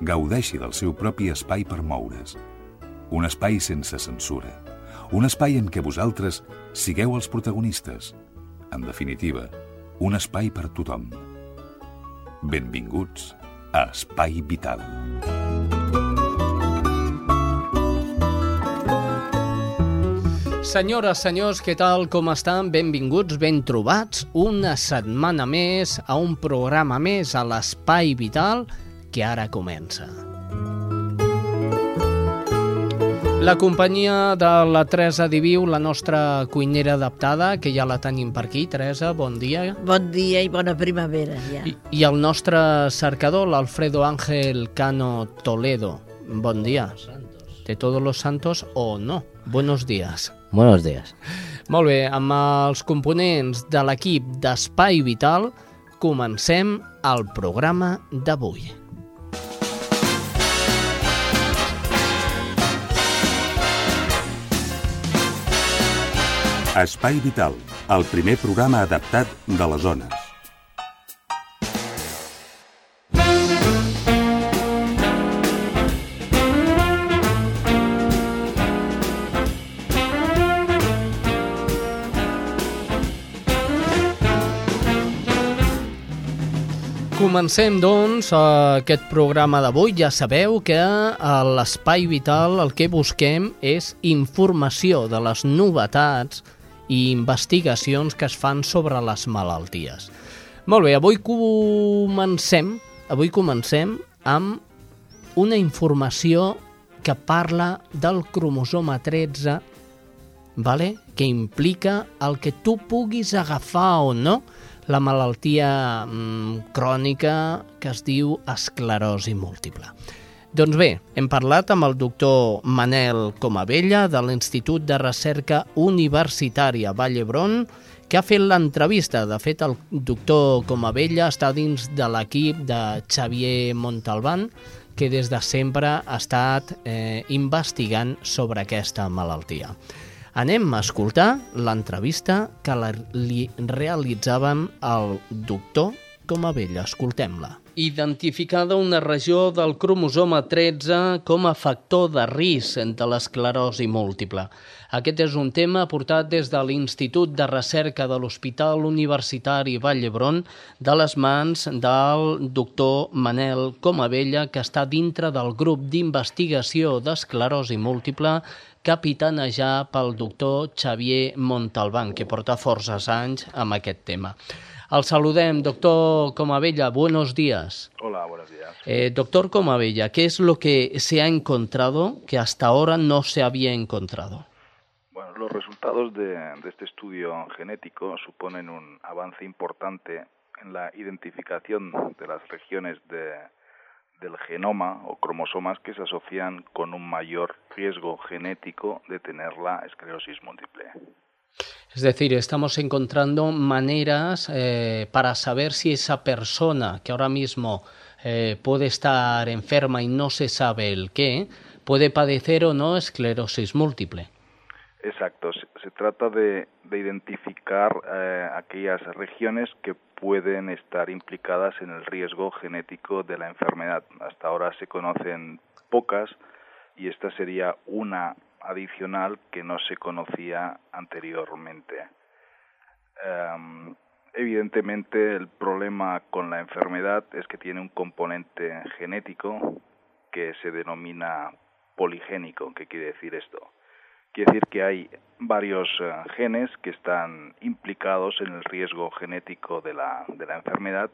gaudeixi del seu propi espai per moure's. Un espai sense censura. Un espai en què vosaltres sigueu els protagonistes. En definitiva, un espai per tothom. Benvinguts a Espai Vital. Senyores, senyors, què tal, com estan? Benvinguts, ben trobats, una setmana més a un programa més a l'Espai Vital que ara comença. La companyia de la Teresa Diviu, la nostra cuinera adaptada, que ja la tenim per aquí. Teresa, bon dia. Bon dia i bona primavera, ja. I, i el nostre cercador, l'Alfredo Ángel Cano Toledo. Bon dia. De todos los santos o no. Buenos días. Buenos días. Molt bé, amb els components de l'equip d'Espai Vital comencem el programa d'avui. Espai Vital, el primer programa adaptat de les zones. Comencem, doncs, aquest programa d'avui. Ja sabeu que a l'Espai Vital el que busquem és informació de les novetats i investigacions que es fan sobre les malalties. Molt bé, avui comencem, avui comencem amb una informació que parla del cromosoma 13, vale? que implica el que tu puguis agafar o no la malaltia mm, crònica que es diu esclerosi múltiple. Doncs bé, hem parlat amb el doctor Manel Comabella de l'Institut de Recerca Universitària Vall d'Hebron, que ha fet l'entrevista. De fet, el doctor Comabella està dins de l'equip de Xavier Montalbán, que des de sempre ha estat eh, investigant sobre aquesta malaltia. Anem a escoltar l'entrevista que la, li realitzàvem al doctor Comabella. Escoltem-la. Identificada una regió del cromosoma 13 com a factor de risc de l'esclerosi múltiple. Aquest és un tema portat des de l'Institut de Recerca de l'Hospital Universitari Vall d'Hebron de les mans del doctor Manel Comabella, que està dintre del grup d'investigació d'esclerosi múltiple capitanejar pel doctor Xavier Montalbán, que porta forces anys amb aquest tema. El saludem, doctor Comabella, buenos días. Hola, buenos días. Eh, doctor Comabella, ¿qué es lo que se ha encontrado que hasta ahora no se había encontrado? Bueno, los resultados de, de este estudio genético suponen un avance importante en la identificación de las regiones de, del genoma o cromosomas que se asocian con un mayor riesgo genético de tener la esclerosis múltiple. Es decir, estamos encontrando maneras eh, para saber si esa persona que ahora mismo eh, puede estar enferma y no se sabe el qué, puede padecer o no esclerosis múltiple. Exacto, se, trata de, de identificar eh, aquellas regiones que pueden estar implicadas en el riesgo genético de la enfermedad. Hasta ahora se conocen pocas y esta sería una adicional que no se conocía anteriormente. Um, evidentemente el problema con la enfermedad es que tiene un componente genético que se denomina poligénico. ¿Qué quiere decir esto? Quiere decir que hay varios uh, genes que están implicados en el riesgo genético de la, de la enfermedad,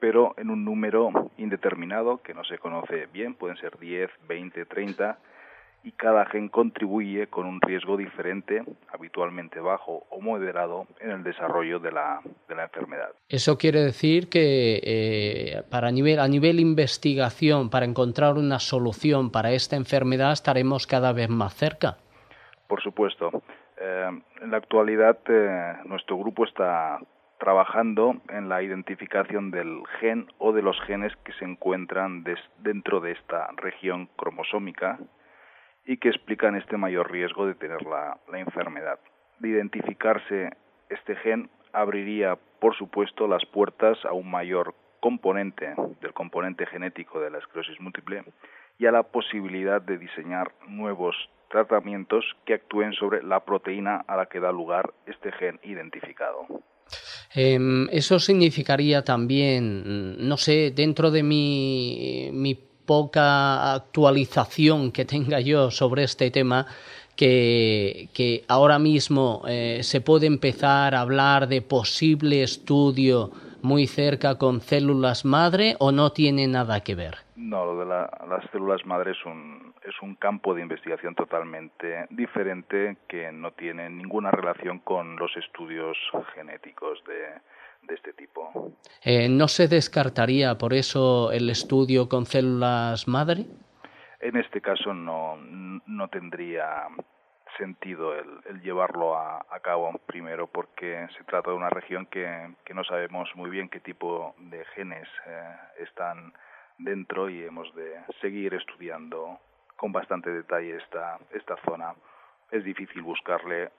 pero en un número indeterminado que no se conoce bien, pueden ser 10, 20, 30, y cada gen contribuye con un riesgo diferente, habitualmente bajo o moderado, en el desarrollo de la, de la enfermedad. Eso quiere decir que eh, para nivel, a nivel investigación, para encontrar una solución para esta enfermedad, estaremos cada vez más cerca. Por supuesto. Eh, en la actualidad, eh, nuestro grupo está trabajando en la identificación del gen o de los genes que se encuentran dentro de esta región cromosómica y que explican este mayor riesgo de tener la, enfermedad. De identificarse este gen abriría, por supuesto, las puertas a un mayor componente del componente genético de la esclerosis múltiple y a la posibilidad de diseñar nuevos tratamientos que actúen sobre la proteína a la que da lugar este gen identificado. Eh, eso significaría también, no sé, dentro de mi, mi poca actualización que tenga yo sobre este tema, que, ahora mismo eh, se puede empezar a hablar de posible estudio muy cerca con células madre o no tiene nada que ver? No, lo de la, las células madre es un, es un campo de investigación totalmente diferente que no tiene ninguna relación con los estudios genéticos de, de este tipo. Eh, ¿No se descartaría por eso el estudio con células madre? En este caso no, no tendría sentido el, el llevarlo a, a, cabo primero porque se trata de una región que, que no sabemos muy bien qué tipo de genes eh, están dentro y hemos de seguir estudiando con bastante detalle esta, esta zona. Es difícil buscarle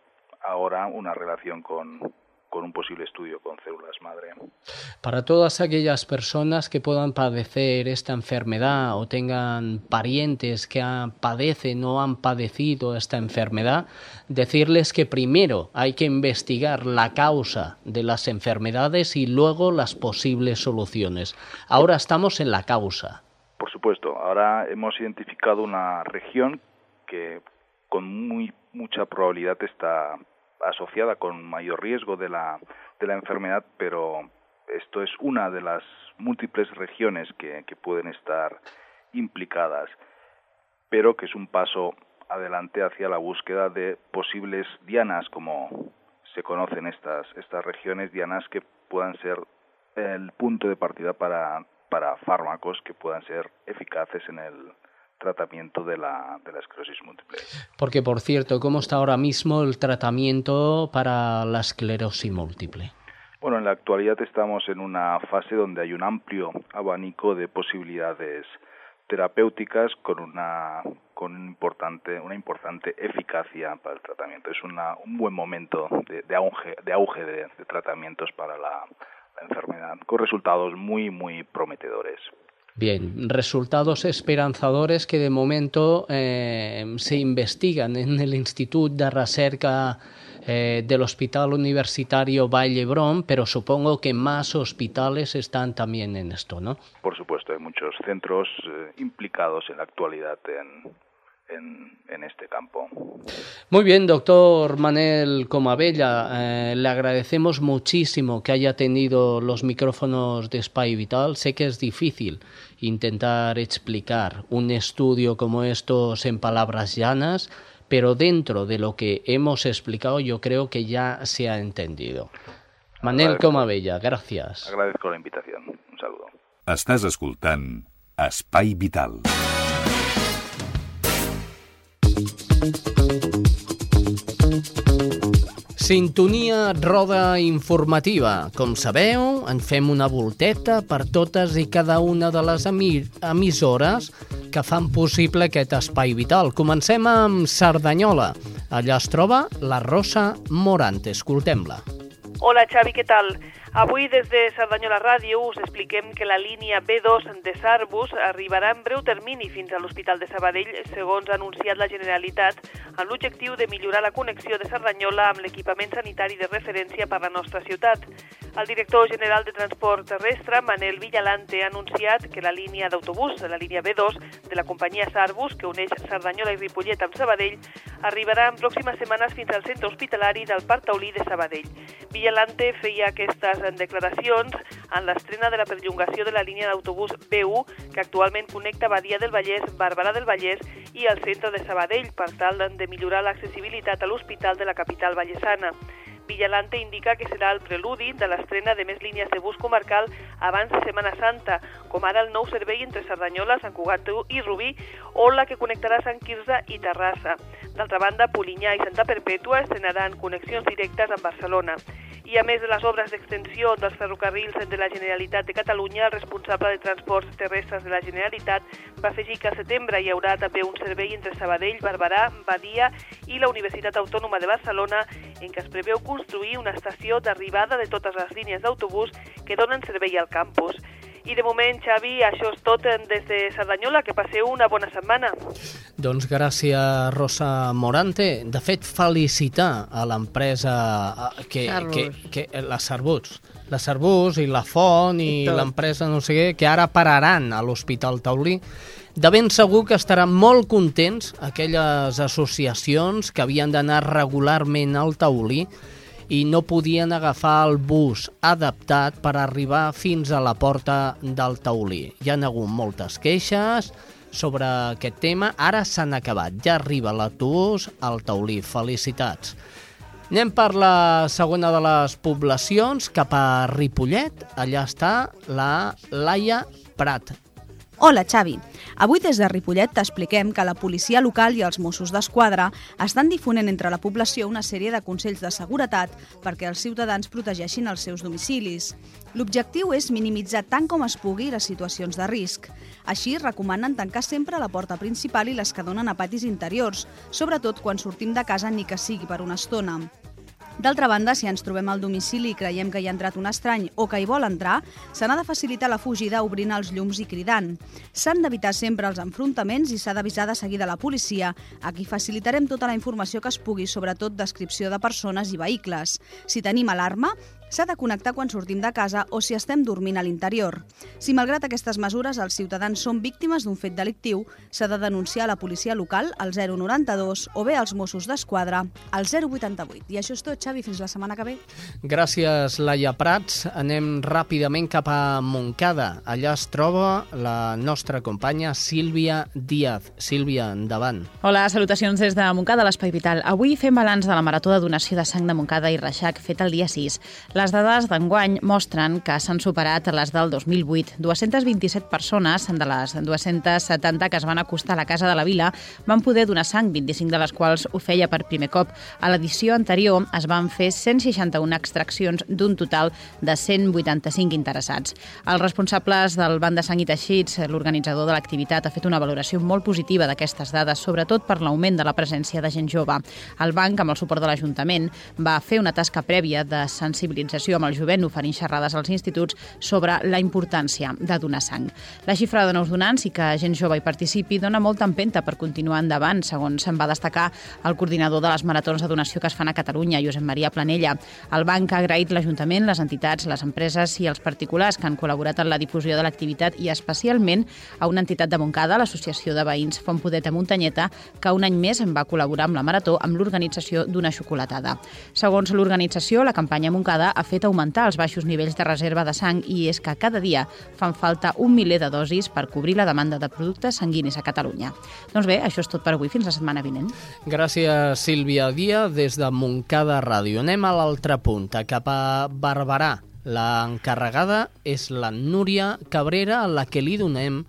ahora una relación con, con un posible estudio con células madre. Para todas aquellas personas que puedan padecer esta enfermedad o tengan parientes que padecen o han padecido esta enfermedad, decirles que primero hay que investigar la causa de las enfermedades y luego las posibles soluciones. Ahora estamos en la causa. Por supuesto, ahora hemos identificado una región que con muy mucha probabilidad está asociada con mayor riesgo de la, de la enfermedad, pero esto es una de las múltiples regiones que, que pueden estar implicadas, pero que es un paso adelante hacia la búsqueda de posibles dianas, como se conocen estas, estas regiones, dianas que puedan ser el punto de partida para, para fármacos que puedan ser eficaces en el, tratamiento de la, de la esclerosis múltiple. Porque, por cierto, ¿cómo está ahora mismo el tratamiento para la esclerosis múltiple? Bueno, en la actualidad estamos en una fase donde hay un amplio abanico de posibilidades terapéuticas con una con un importante una importante eficacia para el tratamiento es una, un buen momento de, de auge de auge de, de tratamientos para la, la enfermedad con resultados muy muy prometedores Bien, resultados esperanzadores que de momento eh, se investigan en el Instituto de Recerca eh, del Hospital Universitario Valle Brón, pero supongo que más hospitales están también en esto, ¿no? Por supuesto, hay muchos centros eh, implicados en la actualidad en, en, en, este campo. Muy bien, doctor Manel Comabella, eh, le agradecemos muchísimo que haya tenido los micrófonos de Spy Vital. Sé que es difícil intentar explicar un estudio como estos en palabras llanas, pero dentro de lo que hemos explicado yo creo que ya se ha entendido. Manel Agradezco. Comabella, gràcies. Agradezco la invitación. Un saludo. Estàs escoltant Espai Vital. Sintonia roda informativa. Com sabeu, en fem una volteta per totes i cada una de les emissores que fan possible aquest espai vital. Comencem amb Cerdanyola. Allà es troba la Rosa Morante. Escoltem-la. Hola, Xavi, què tal? Avui des de Cerdanyola Ràdio us expliquem que la línia B2 de Sarbus arribarà en breu termini fins a l'Hospital de Sabadell, segons ha anunciat la Generalitat, amb l'objectiu de millorar la connexió de Cerdanyola amb l'equipament sanitari de referència per la nostra ciutat. El director general de Transport Terrestre, Manel Villalante, ha anunciat que la línia d'autobús, la línia B2 de la companyia Sarbus, que uneix Cerdanyola i Ripollet amb Sabadell, arribarà en pròximes setmanes fins al centre hospitalari del Parc Taulí de Sabadell. Villalante feia aquestes en declaracions en l'estrena de la perllongació de la línia d'autobús B1, que actualment connecta Badia del Vallès, Barberà del Vallès i el centre de Sabadell, per tal de millorar l'accessibilitat a l'hospital de la capital vallesana. Villalante indica que serà el preludi de l'estrena de més línies de bus comarcal abans de Setmana Santa, com ara el nou servei entre Cerdanyola, Sant Cugat i Rubí, o la que connectarà Sant Quirze i Terrassa. D'altra banda, Polinyà i Santa Perpètua estrenaran connexions directes amb Barcelona. I a més de les obres d'extensió dels ferrocarrils de la Generalitat de Catalunya, el responsable de transports terrestres de la Generalitat va afegir que al setembre hi haurà també un servei entre Sabadell, Barberà, Badia i la Universitat Autònoma de Barcelona en què es preveu construir una estació d'arribada de totes les línies d'autobús que donen servei al campus. I de moment, Xavi, això és tot des de Cerdanyola. Que passeu una bona setmana. Doncs gràcies, Rosa Morante. De fet, felicitar a l'empresa que, que, que, la Cerbuts, la Cerbuts i la Font i, I l'empresa no sé què, que ara pararan a l'Hospital Taulí. De ben segur que estaran molt contents aquelles associacions que havien d'anar regularment al Taulí i no podien agafar el bus adaptat per arribar fins a la porta del taulí. Hi han hagut moltes queixes sobre aquest tema, ara s'han acabat, ja arriba l'autobús al taulí. Felicitats! Anem per la segona de les poblacions, cap a Ripollet. Allà està la Laia Prat. Hola, Xavi. Avui des de Ripollet t'expliquem que la policia local i els Mossos d'Esquadra estan difonent entre la població una sèrie de consells de seguretat perquè els ciutadans protegeixin els seus domicilis. L'objectiu és minimitzar tant com es pugui les situacions de risc. Així, recomanen tancar sempre la porta principal i les que donen a patis interiors, sobretot quan sortim de casa ni que sigui per una estona. D'altra banda, si ens trobem al domicili i creiem que hi ha entrat un estrany o que hi vol entrar, se n'ha de facilitar la fugida obrint els llums i cridant. S'han d'evitar sempre els enfrontaments i s'ha d'avisar de seguida la policia, a qui facilitarem tota la informació que es pugui, sobretot descripció de persones i vehicles. Si tenim alarma, s'ha de connectar quan sortim de casa o si estem dormint a l'interior. Si malgrat aquestes mesures els ciutadans són víctimes d'un fet delictiu, s'ha de denunciar a la policia local al 092 o bé als Mossos d'Esquadra al 088. I això és tot, Xavi, fins la setmana que ve. Gràcies, Laia Prats. Anem ràpidament cap a Montcada. Allà es troba la nostra companya Sílvia Díaz. Sílvia, endavant. Hola, salutacions des de Montcada, l'Espai Vital. Avui fem balanç de la Marató de Donació de Sang de Montcada i Reixac, fet el dia 6. Les dades d'enguany mostren que s'han superat les del 2008. 227 persones de les 270 que es van acostar a la Casa de la Vila van poder donar sang, 25 de les quals ho feia per primer cop. A l'edició anterior es van fer 161 extraccions d'un total de 185 interessats. Els responsables del Banc de Sang i Teixits, l'organitzador de l'activitat, ha fet una valoració molt positiva d'aquestes dades, sobretot per l'augment de la presència de gent jove. El banc, amb el suport de l'Ajuntament, va fer una tasca prèvia de sensibilització sensibilització amb el jovent oferint xerrades als instituts sobre la importància de donar sang. La xifra de nous donants i que gent jove hi participi dona molta empenta per continuar endavant, segons se'n va destacar el coordinador de les maratons de donació que es fan a Catalunya, Josep Maria Planella. El banc ha agraït l'Ajuntament, les entitats, les empreses i els particulars que han col·laborat en la difusió de l'activitat i especialment a una entitat de Montcada, l'Associació de Veïns Font Podet a Muntanyeta, que un any més en va col·laborar amb la Marató amb l'organització d'una xocolatada. Segons l'organització, la campanya Montcada ha fet augmentar els baixos nivells de reserva de sang i és que cada dia fan falta un miler de dosis per cobrir la demanda de productes sanguinis a Catalunya. Doncs bé, això és tot per avui. Fins la setmana vinent. Gràcies, Sílvia Díaz, des de Montcada Ràdio. Anem a l'altre punt, cap a Barberà. L'encarregada és la Núria Cabrera, a la que li donem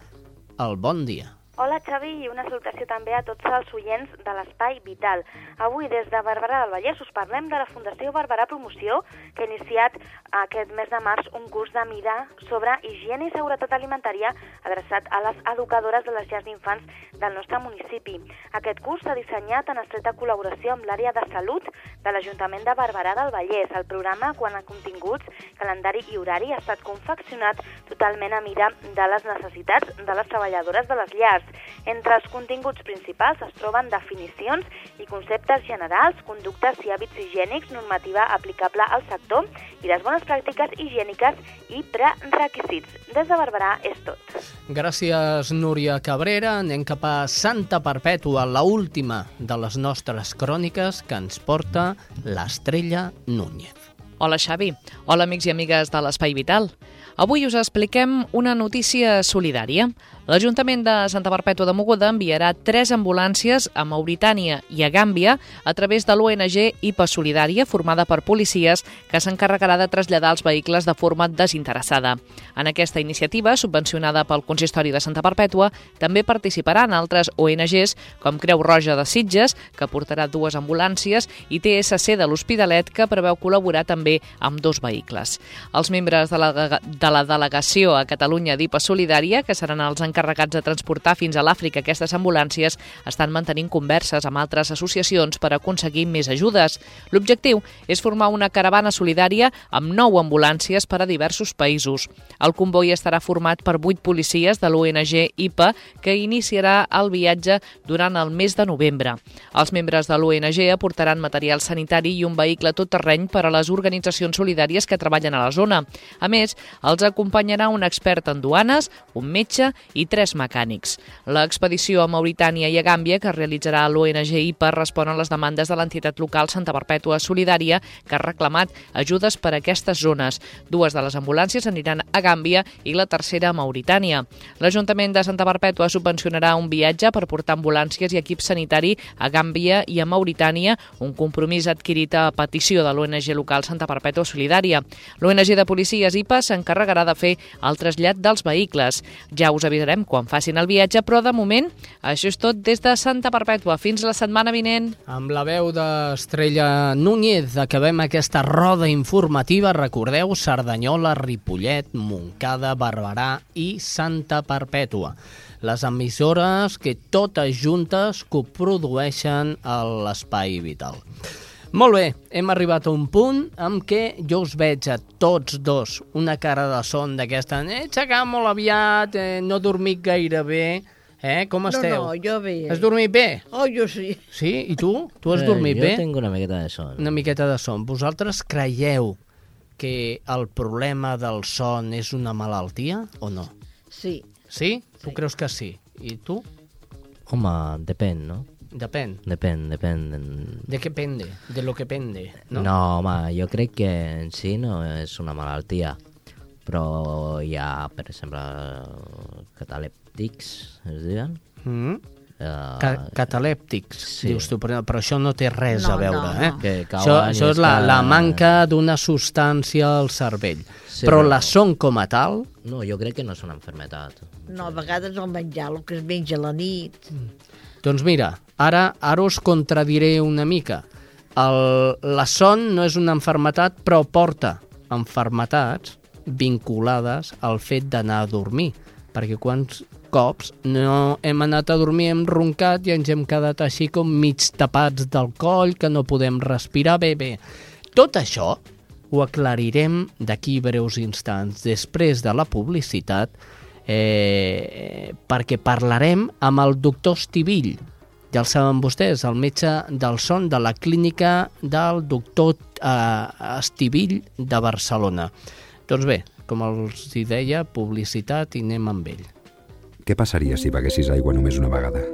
el bon dia. Hola Xavi i una salutació també a tots els oients de l'Espai Vital. Avui des de Barberà del Vallès us parlem de la Fundació Barberà Promoció que ha iniciat aquest mes de març un curs de mida sobre higiene i seguretat alimentària adreçat a les educadores de les llars d'infants del nostre municipi. Aquest curs s'ha dissenyat en estreta col·laboració amb l'àrea de salut de l'Ajuntament de Barberà del Vallès. El programa, quan a continguts, calendari i horari, ha estat confeccionat totalment a mida de les necessitats de les treballadores de les llars. Entre els continguts principals es troben definicions i conceptes generals, conductes i hàbits higiènics, normativa aplicable al sector i les bones pràctiques higièniques i prerequisits. Des de Barberà és tot. Gràcies, Núria Cabrera. Anem cap a Santa Perpètua, la última de les nostres cròniques que ens porta l'estrella Núñez. Hola, Xavi. Hola, amics i amigues de l'Espai Vital. Avui us expliquem una notícia solidària. L'Ajuntament de Santa Perpètua de Mogoda enviarà tres ambulàncies a Mauritània i a Gàmbia a través de l'ONG IPA Solidària, formada per policies, que s'encarregarà de traslladar els vehicles de forma desinteressada. En aquesta iniciativa, subvencionada pel Consistori de Santa Perpètua, també participaran altres ONGs, com Creu Roja de Sitges, que portarà dues ambulàncies, i TSC de l'Hospitalet, que preveu col·laborar també amb dos vehicles. Els membres de la, de la delegació a Catalunya d'IPA Solidària, que seran els encarregats de transportar fins a l'Àfrica aquestes ambulàncies estan mantenint converses amb altres associacions per aconseguir més ajudes. L'objectiu és formar una caravana solidària amb nou ambulàncies per a diversos països. El comboi estarà format per vuit policies de l'ONG IPA que iniciarà el viatge durant el mes de novembre. Els membres de l'ONG aportaran material sanitari i un vehicle tot terreny per a les organitzacions solidàries que treballen a la zona. A més, els acompanyarà un expert en duanes, un metge i tres mecànics. L'expedició a Mauritània i a Gàmbia, que realitzarà l'ONG IPA, respon a les demandes de l'entitat local Santa Perpètua Solidària, que ha reclamat ajudes per a aquestes zones. Dues de les ambulàncies aniran a Gàmbia i la tercera a Mauritània. L'Ajuntament de Santa Perpètua subvencionarà un viatge per portar ambulàncies i equip sanitari a Gàmbia i a Mauritània, un compromís adquirit a petició de l'ONG local Santa Perpètua Solidària. L'ONG de policies IPA s'encarregarà de fer el trasllat dels vehicles. Ja us avisarem quan facin el viatge, però de moment això és tot des de Santa Perpètua. Fins la setmana vinent. Amb la veu d'Estrella Núñez acabem aquesta roda informativa. Recordeu, Cerdanyola, Ripollet, Montcada, Barberà i Santa Perpètua. Les emissores que totes juntes coprodueixen l'Espai Vital. Molt bé, hem arribat a un punt en què jo us veig a tots dos una cara de son d'aquesta... He aixecat molt aviat, eh, no he dormit gaire bé... Eh? Com esteu? No, no, jo bé. Has dormit bé? Oh, jo sí. Sí? I tu? Tu has eh, dormit jo bé? Jo tinc una miqueta de son. Una miqueta de son. Vosaltres creieu que el problema del son és una malaltia o no? Sí. Sí? sí. Tu creus que sí? I tu? Home, depèn, no? Depèn. Depèn, depèn. De què pende? De lo que pende, no? No, home, jo crec que en si no és una malaltia, però hi ha, per exemple, catalèptics, es diuen? Mm -hmm. Uh, Ca catalèptics, sí. dius tu, però, però això no té res no, a veure. No, no. Eh? Que això, això és la, la manca d'una substància al cervell. Sí, però no. la son com a tal... No, jo crec que no és una enfermetat. No, a vegades el menjar, el que es menja a la nit... Mm. Doncs mira, ara, ara us contradiré una mica. El, la son no és una enfermetat, però porta enfermetats vinculades al fet d'anar a dormir. Perquè quants cops no hem anat a dormir, hem roncat i ens hem quedat així com mig tapats del coll, que no podem respirar bé, bé. Tot això ho aclarirem d'aquí breus instants, després de la publicitat, eh, perquè parlarem amb el doctor Estivill. Ja el saben vostès, el metge del son de la clínica del doctor eh, Estivill de Barcelona. Doncs bé, com els hi deia, publicitat i anem amb ell. Què passaria si beguessis aigua només una vegada?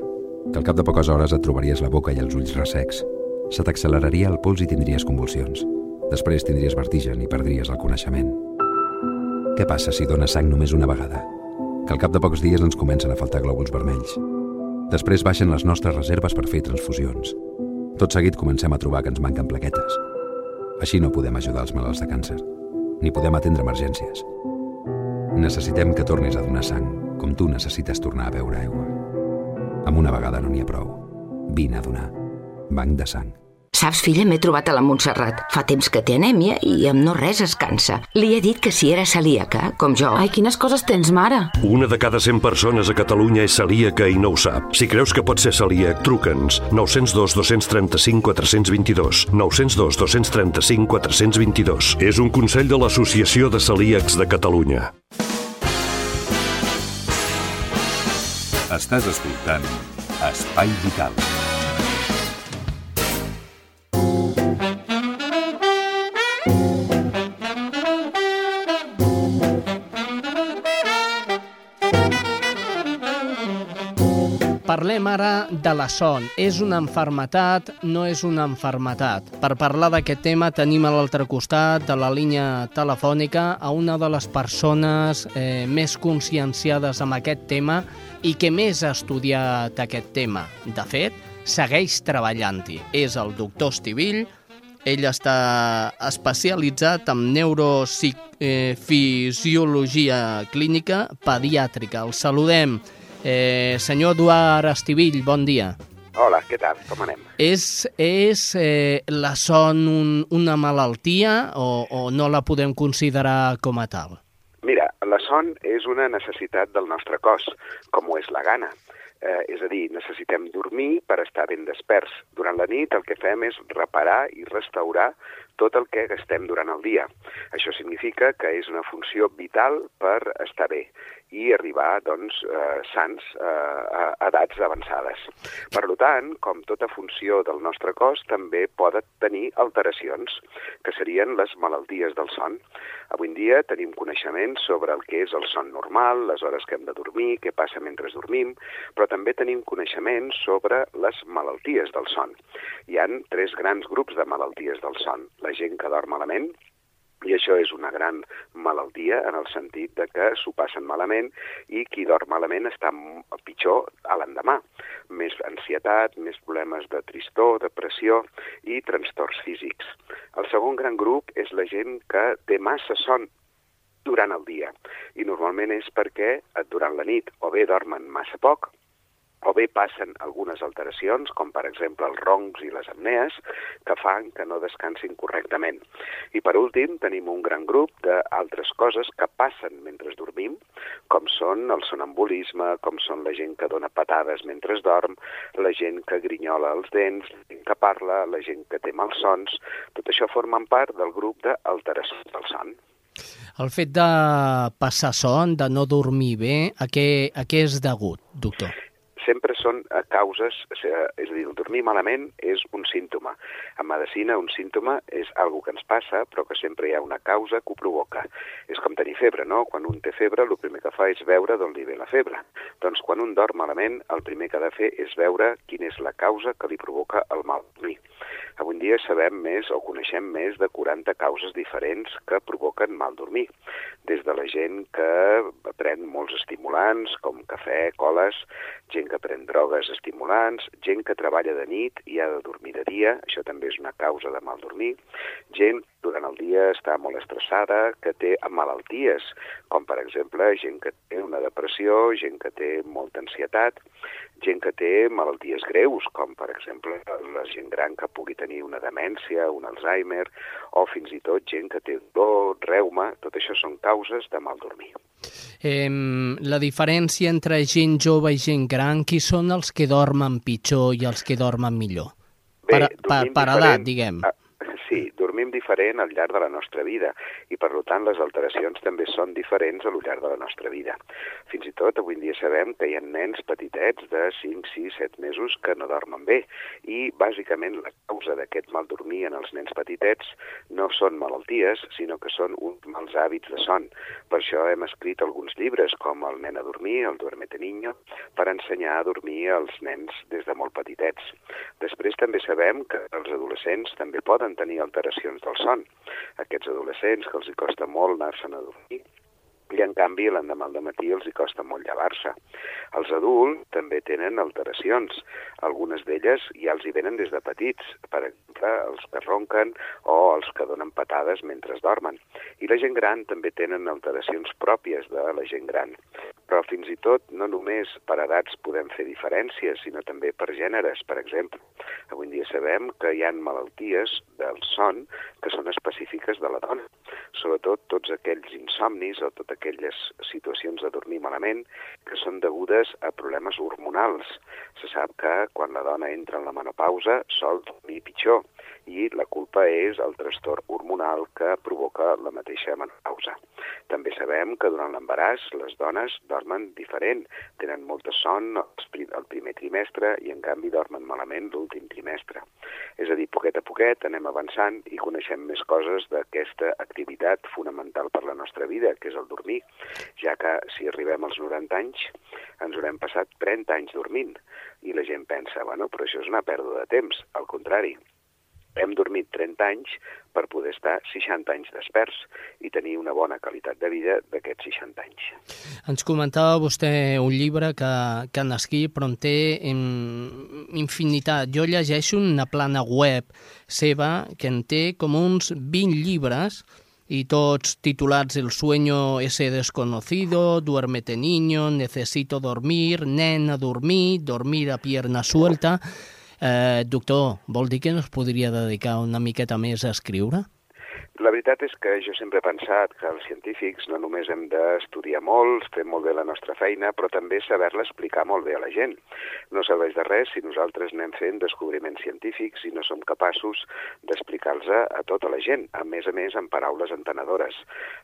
Que al cap de poques hores et trobaries la boca i els ulls ressecs. Se t'acceleraria el pols i tindries convulsions. Després tindries vertigen i perdries el coneixement. Què passa si dones sang només una vegada? Que al cap de pocs dies ens comencen a faltar glòbuls vermells. Després baixen les nostres reserves per fer transfusions. Tot seguit comencem a trobar que ens manquen plaquetes. Així no podem ajudar els malalts de càncer, ni podem atendre emergències. Necessitem que tornis a donar sang, com tu necessites tornar a beure aigua. Amb una vegada no n'hi ha prou. Vine a donar. Banc de sang. Saps, filla, m'he trobat a la Montserrat. Fa temps que té anèmia i amb no res es cansa. Li he dit que si era celíaca, com jo... Ai, quines coses tens, mare! Una de cada 100 persones a Catalunya és celíaca i no ho sap. Si creus que pot ser celíac, truca'ns. 902 235 422. 902 235 422. És un consell de l'Associació de Celíacs de Catalunya. Estàs escoltant Espai Vital. Parlem ara de la son. És una enfermetat, no és una enfermetat. Per parlar d'aquest tema tenim a l'altre costat de la línia telefònica a una de les persones eh, més conscienciades amb aquest tema i que més ha estudiat aquest tema. De fet, segueix treballant-hi. És el doctor Estivill, ell està especialitzat en neurofisiologia clínica pediàtrica. El saludem. Eh, senyor Eduard Estivill, bon dia. Hola, què tal? Com anem? És, és eh, la son un, una malaltia o, o no la podem considerar com a tal? Mira, la son és una necessitat del nostre cos, com ho és la gana. Eh, és a dir, necessitem dormir per estar ben desperts. Durant la nit el que fem és reparar i restaurar tot el que gastem durant el dia. Això significa que és una funció vital per estar bé i arribar doncs, eh, sants eh, a edats avançades. Per tant, com tota funció del nostre cos, també poden tenir alteracions, que serien les malalties del son. Avui en dia tenim coneixements sobre el que és el son normal, les hores que hem de dormir, què passa mentre dormim, però també tenim coneixements sobre les malalties del son. Hi han tres grans grups de malalties del son. La gent que dorm malament, i això és una gran malaltia en el sentit de que s'ho passen malament i qui dorm malament està pitjor a l'endemà. Més ansietat, més problemes de tristor, depressió i trastorns físics. El segon gran grup és la gent que té massa son durant el dia i normalment és perquè durant la nit o bé dormen massa poc o bé passen algunes alteracions, com per exemple els roncs i les apnees, que fan que no descansin correctament. I per últim, tenim un gran grup d'altres coses que passen mentre dormim, com són el sonambulisme, com són la gent que dona patades mentre dorm, la gent que grinyola els dents, la gent que parla, la gent que té malsons, tot això formen part del grup d'alteracions del son. El fet de passar son, de no dormir bé, a què, a què és degut, doctor? Sempre són eh, causes, és a dir, el dormir malament és un símptoma. En medicina un símptoma és algo que ens passa, però que sempre hi ha una causa que ho provoca. És com tenir febre, no? Quan un té febre, el primer que fa és veure d'on li ve la febre. Doncs quan un dorm malament, el primer que ha de fer és veure quina és la causa que li provoca el mal dormir. Avui dia sabem més o coneixem més de 40 causes diferents que provoquen mal dormir. Des de la gent que pren molts estimulants, com cafè, coles, gent que pren drogues estimulants, gent que treballa de nit i ha de dormir de dia, això també és una causa de mal dormir, gent durant el dia està molt estressada, que té malalties, com per exemple gent que té una depressió, gent que té molta ansietat, gent que té malalties greus, com per exemple la gent gran que pugui tenir una demència, un Alzheimer, o fins i tot gent que té dolor, reuma, tot això són causes de mal dormir. Eh, la diferència entre gent jove i gent gran, qui són els que dormen pitjor i els que dormen millor? Bé, per, per, per edat, diguem. Ah, sí, dormim diferent al llarg de la nostra vida i, per tant, les alteracions també són diferents al llarg de la nostra vida. Fins i tot, avui dia sabem que hi ha nens petitets de 5, 6, 7 mesos que no dormen bé i, bàsicament, la causa d'aquest mal dormir en els nens petitets no són malalties, sinó que són uns mals hàbits de son. Per això hem escrit alguns llibres, com El nen a dormir, El duermete niño, per ensenyar a dormir als nens des de molt petitets. Després també sabem que els adolescents també poden tenir alteracions del son. Aquests adolescents que els hi costa molt anar-se'n a dormir i en canvi l'endemà al matí els hi costa molt llevar-se. Els adults també tenen alteracions. Algunes d'elles ja els hi venen des de petits, per exemple, els que ronquen o els que donen patades mentre dormen. I la gent gran també tenen alteracions pròpies de la gent gran. Però fins i tot, no només per edats podem fer diferències, sinó també per gèneres. Per exemple, avui dia sabem que hi ha malalties del son que són específiques de la dona. Sobretot tots aquells insomnis o totes aquelles situacions de dormir malament que són degudes a problemes hormonals. Se sap que quan la dona entra en la menopausa sol dormir pitjor i la culpa és el trastorn hormonal que provoca la mateixa menopausa. També sabem que durant l'embaràs les dones dormen diferent, tenen molta son el primer trimestre i en canvi dormen malament l'últim trimestre. És a dir, poquet a poquet anem avançant i coneixem més coses d'aquesta activitat fonamental per la nostra vida, que és el dormir, ja que si arribem als 90 anys ens haurem passat 30 anys dormint i la gent pensa, bueno, però això és una pèrdua de temps. Al contrari, hem dormit 30 anys per poder estar 60 anys desperts i tenir una bona qualitat de vida d'aquests 60 anys. Ens comentava vostè un llibre que, que escrit, però en té en infinitat. Jo llegeixo una plana web seva que en té com uns 20 llibres y todos titulats El sueño ese desconocido, Duérmete niño, Necesito dormir, Nena dormir, Dormir a pierna suelta. Eh, doctor, vol dir que es podria dedicar una miqueta més a escriure? La veritat és que jo sempre he pensat que els científics no només hem d'estudiar molt, fer molt bé la nostra feina, però també saber-la explicar molt bé a la gent. No serveix de res si nosaltres anem fent descobriments científics i no som capaços d'explicar-los a, a tota la gent, a més a més amb paraules entenedores.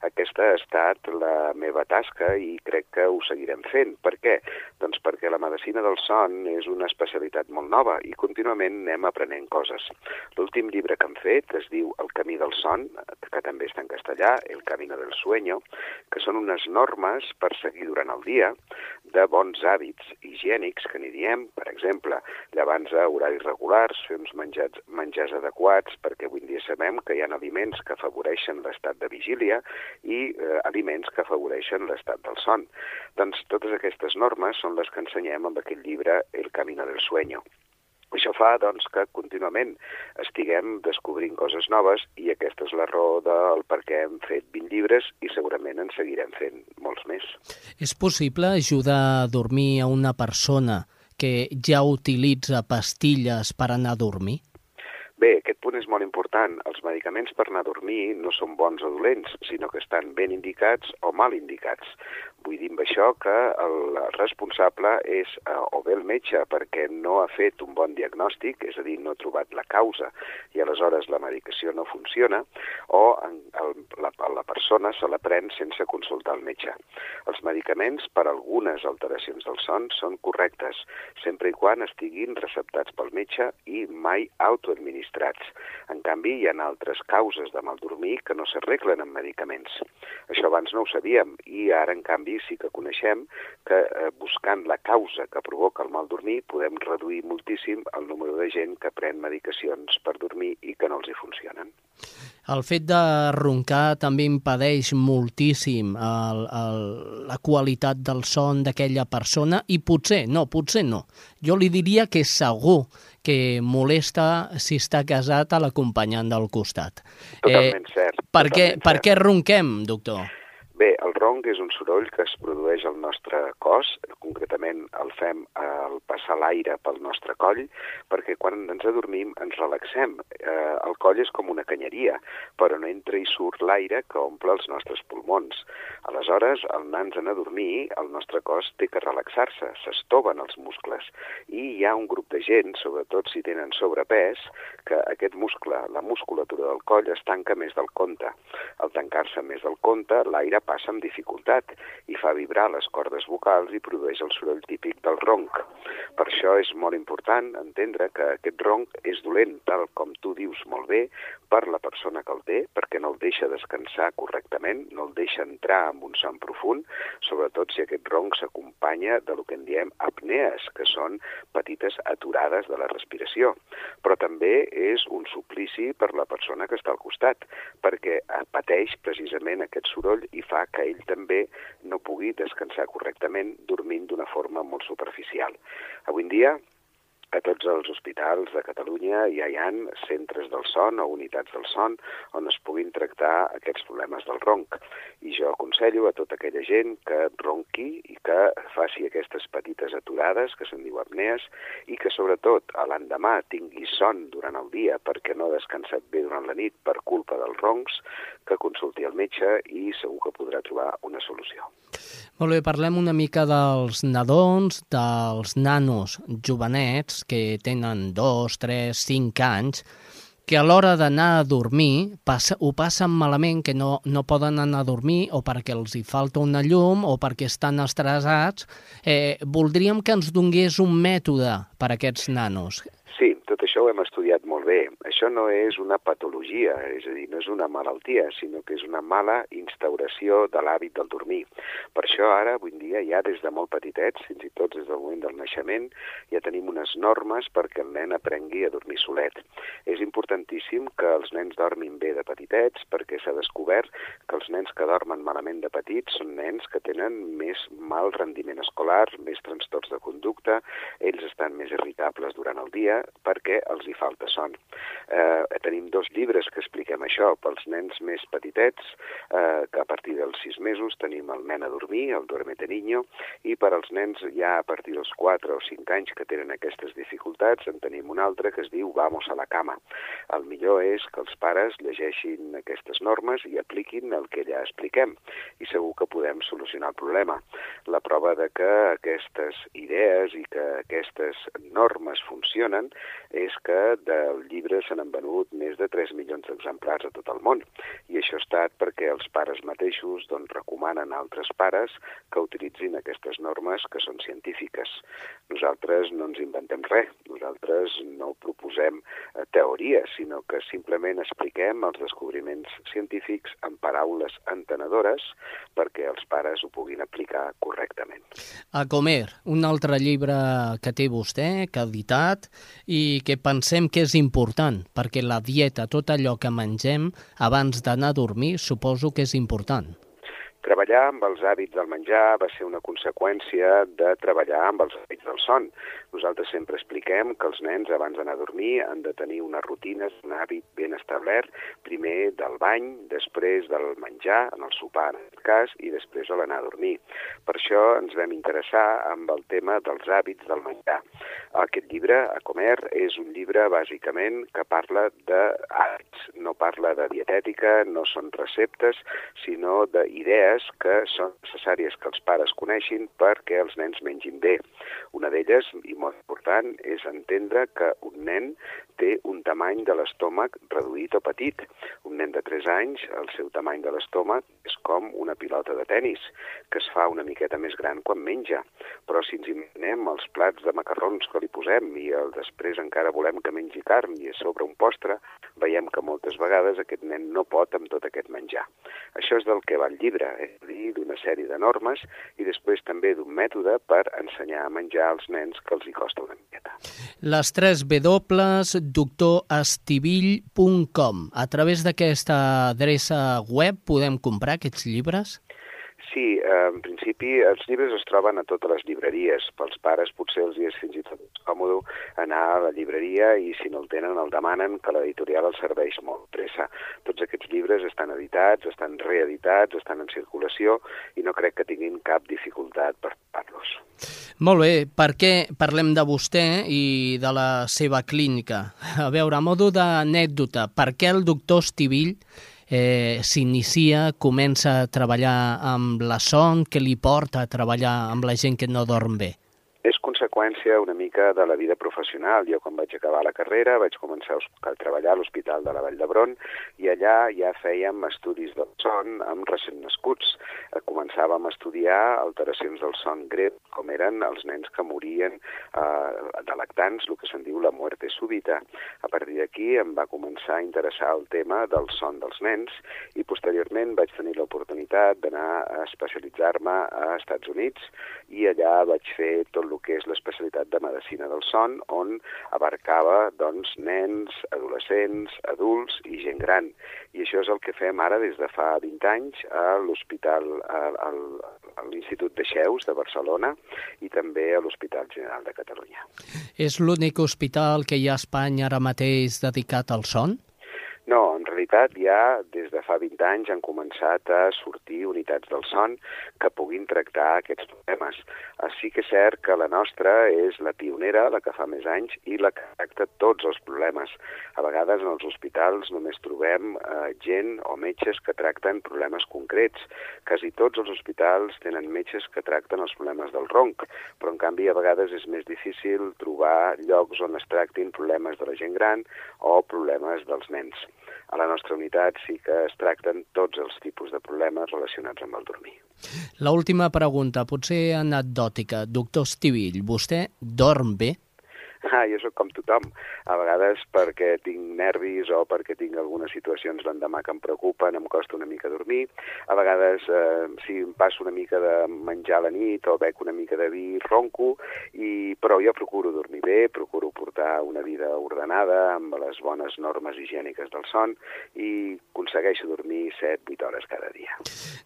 Aquesta ha estat la meva tasca i crec que ho seguirem fent. Per què? Doncs perquè la medicina del son és una especialitat molt nova i contínuament anem aprenent coses. L'últim llibre que hem fet es diu El camí del son, que també està en castellà, El Camino del Sueño, que són unes normes per seguir durant el dia de bons hàbits higiènics que n'hi diem, per exemple, llevants a horaris regulars, fer uns menjats, menjars adequats, perquè avui dia sabem que hi ha aliments que afavoreixen l'estat de vigília i eh, aliments que afavoreixen l'estat del son. Doncs totes aquestes normes són les que ensenyem amb aquest llibre El Camino del Sueño. Això fa doncs, que contínuament estiguem descobrint coses noves i aquesta és la raó del per què hem fet 20 llibres i segurament en seguirem fent molts més. És possible ajudar a dormir a una persona que ja utilitza pastilles per anar a dormir? Bé, aquest punt és molt important. Els medicaments per anar a dormir no són bons o dolents, sinó que estan ben indicats o mal indicats. Vull dir amb això que el responsable és eh, o bé el metge perquè no ha fet un bon diagnòstic, és a dir, no ha trobat la causa i aleshores la medicació no funciona, o en, el, la, la persona se la pren sense consultar el metge. Els medicaments per algunes alteracions del son són correctes, sempre i quan estiguin receptats pel metge i mai autoadministrats administrats. En canvi, hi ha altres causes de mal dormir que no s'arreglen amb medicaments. Això abans no ho sabíem i ara, en canvi, sí que coneixem que eh, buscant la causa que provoca el mal dormir podem reduir moltíssim el número de gent que pren medicacions per dormir i que no els hi funcionen. El fet de roncar també impedeix moltíssim el, el, la qualitat del son d'aquella persona i potser, no, potser no. Jo li diria que segur que molesta si està casat a l'acompanyant del costat. Totalment eh, cert. Per, què, per què ronquem, doctor? Bé, el ronc és un soroll que es produeix al nostre cos, concretament el fem al passar l'aire pel nostre coll, perquè quan ens adormim ens relaxem. Eh, el coll és com una canyeria, però no entra i surt l'aire que omple els nostres pulmons. Aleshores, al anar-nos a dormir, el nostre cos té que relaxar-se, s'estoven els muscles, i hi ha un grup de gent, sobretot si tenen sobrepès, que aquest muscle, la musculatura del coll, es tanca més del compte. Al tancar-se més del compte, l'aire passa amb dificultat i fa vibrar les cordes vocals i produeix el soroll típic del ronc. Per això és molt important entendre que aquest ronc és dolent, tal com tu dius molt bé, per la persona que el té, perquè no el deixa descansar correctament, no el deixa entrar en un son profund, sobretot si aquest ronc s'acompanya de lo que en diem apnees, que són petites aturades de la respiració. Però també és un suplici per la persona que està al costat, perquè pateix precisament aquest soroll i fa que ell també no pugui descansar correctament dormint d'una forma molt superficial. Avui en dia a tots els hospitals de Catalunya ja hi ha centres del son o unitats del son on es puguin tractar aquests problemes del ronc. I jo aconsello a tota aquella gent que ronqui i que faci aquestes petites aturades, que se'n diu apnees, i que sobretot a l'endemà tingui son durant el dia perquè no ha descansat bé durant la nit per culpa dels roncs, que consulti el metge i segur que podrà trobar una solució. Molt bé, parlem una mica dels nadons, dels nanos jovenets, que tenen dos, tres, cinc anys, que a l'hora d'anar a dormir passa, ho passen malament, que no, no poden anar a dormir o perquè els hi falta una llum o perquè estan estressats. Eh, voldríem que ens donés un mètode per a aquests nanos. Sí, tot això ho hem estudiat molt bé. Això no és una patologia, és a dir, no és una malaltia, sinó que és una mala instauració de l'hàbit del dormir. Per això ara, avui dia, ja des de molt petitets, fins i tot des del moment del naixement, ja tenim unes normes perquè el nen aprengui a dormir solet. És importantíssim que els nens dormin bé de petitets perquè s'ha descobert que els nens que dormen malament de petits són nens que tenen més mal rendiment escolar, més trastorns de conducta, ells estan més irritables durant el dia perquè els hi falta son. Eh, tenim dos llibres que expliquem això. Pels nens més petitets, eh, que a partir dels sis mesos tenim el nen a dormir, el Duermete Niño, i per als nens ja a partir dels 4 o 5 anys que tenen aquestes dificultats en tenim un altre que es diu Vamos a la cama. El millor és que els pares llegeixin aquestes normes i apliquin el que ja expliquem i segur que podem solucionar el problema. La prova de que aquestes idees i que aquestes normes funcionen és que del llibre se n'han venut més de 3 milions d'exemplars a tot el món. I això ha estat perquè els pares mateixos doncs, recomanen a altres pares que utilitzin aquestes normes que són científiques. Nosaltres no ens inventem res, nosaltres no proposem eh, teories, sinó que simplement expliquem els descobriments científics en paraules entenedores perquè els pares ho puguin aplicar correctament. A Comer, un altre llibre que té vostè, que ha editat, i que pensem que és important, perquè la dieta, tot allò que mengem abans d'anar a dormir, suposo que és important. Treballar amb els hàbits del menjar va ser una conseqüència de treballar amb els hàbits del son. Nosaltres sempre expliquem que els nens abans d'anar a dormir han de tenir unes rutines, un hàbit ben establert, primer del bany, després del menjar, en el sopar en aquest cas, i després a l'anar a dormir. Per això ens vam interessar amb el tema dels hàbits del menjar. Aquest llibre, A Comer, és un llibre bàsicament que parla d'hàbits, no parla de dietètica, no són receptes, sinó d'idees que són necessàries que els pares coneixin perquè els nens mengin bé. Una d'elles, i molt important, és entendre que un nen té un tamany de l'estómac reduït o petit. Un nen de 3 anys, el seu tamany de l'estómac és com una pilota de tennis, que es fa una miqueta més gran quan menja. Però si ens imaginem els plats de macarrons que li posem i el després encara volem que mengi carn i a sobre un postre, veiem que moltes vegades aquest nen no pot amb tot aquest menjar. Això és del que va el llibre, és dir, d'una sèrie de normes i després també d'un mètode per ensenyar a menjar als nens que els hi costa una miqueta. Les 3 W doctorastivill.com. A través d'aquesta adreça web podem comprar aquests llibres? Sí, eh, en principi els llibres es troben a totes les llibreries. Pels pares potser els és fins i tot còmode anar a la llibreria i si no el tenen el demanen que l'editorial els serveix molt pressa. Tots aquests llibres estan editats, estan reeditats, estan en circulació i no crec que tinguin cap dificultat per trobar-los. Molt bé, per què parlem de vostè i de la seva clínica? A veure, a modo d'anècdota, per què el doctor Estivill eh, s'inicia, comença a treballar amb la son, que li porta a treballar amb la gent que no dorm bé? És conseqüència una mica de la vida professional. Jo quan vaig acabar la carrera vaig començar a treballar a l'Hospital de la Vall d'Hebron i allà ja fèiem estudis del son amb recent nascuts. Començàvem a estudiar alteracions del son greu, com eren els nens que morien eh, de lactants, el que se'n diu la muerte súbita. A partir d'aquí em va començar a interessar el tema del son dels nens i posteriorment vaig tenir l'oportunitat d'anar a especialitzar-me a Estats Units i allà vaig fer tot el que és l'especialitat de medicina del son, on abarcava doncs, nens, adolescents, adults i gent gran. I això és el que fem ara des de fa 20 anys a l'Hospital, a l'Institut de Xeus de Barcelona i també a l'Hospital General de Catalunya. És l'únic hospital que hi ha a Espanya ara mateix dedicat al son? Realitat ja des de fa 20 anys han començat a sortir unitats del son que puguin tractar aquests problemes. Sí que és cert que la nostra és la pionera, la que fa més anys, i la que tracta tots els problemes. A vegades en els hospitals només trobem eh, gent o metges que tracten problemes concrets. Quasi tots els hospitals tenen metges que tracten els problemes del ronc, però en canvi a vegades és més difícil trobar llocs on es tractin problemes de la gent gran o problemes dels nens. A la nostra unitat sí que es tracten tots els tipus de problemes relacionats amb el dormir. La última pregunta, potser anecdòtica. Doctor Estivill, vostè dorm bé? Ah, jo sóc com tothom. A vegades perquè tinc nervis o perquè tinc algunes situacions l'endemà que em preocupen, em costa una mica dormir. A vegades, eh, si em passo una mica de menjar a la nit o bec una mica de vi, ronco, i, però jo procuro dormir bé, procuro portar una vida ordenada, amb les bones normes higièniques del son, i aconsegueixo dormir 7-8 hores cada dia.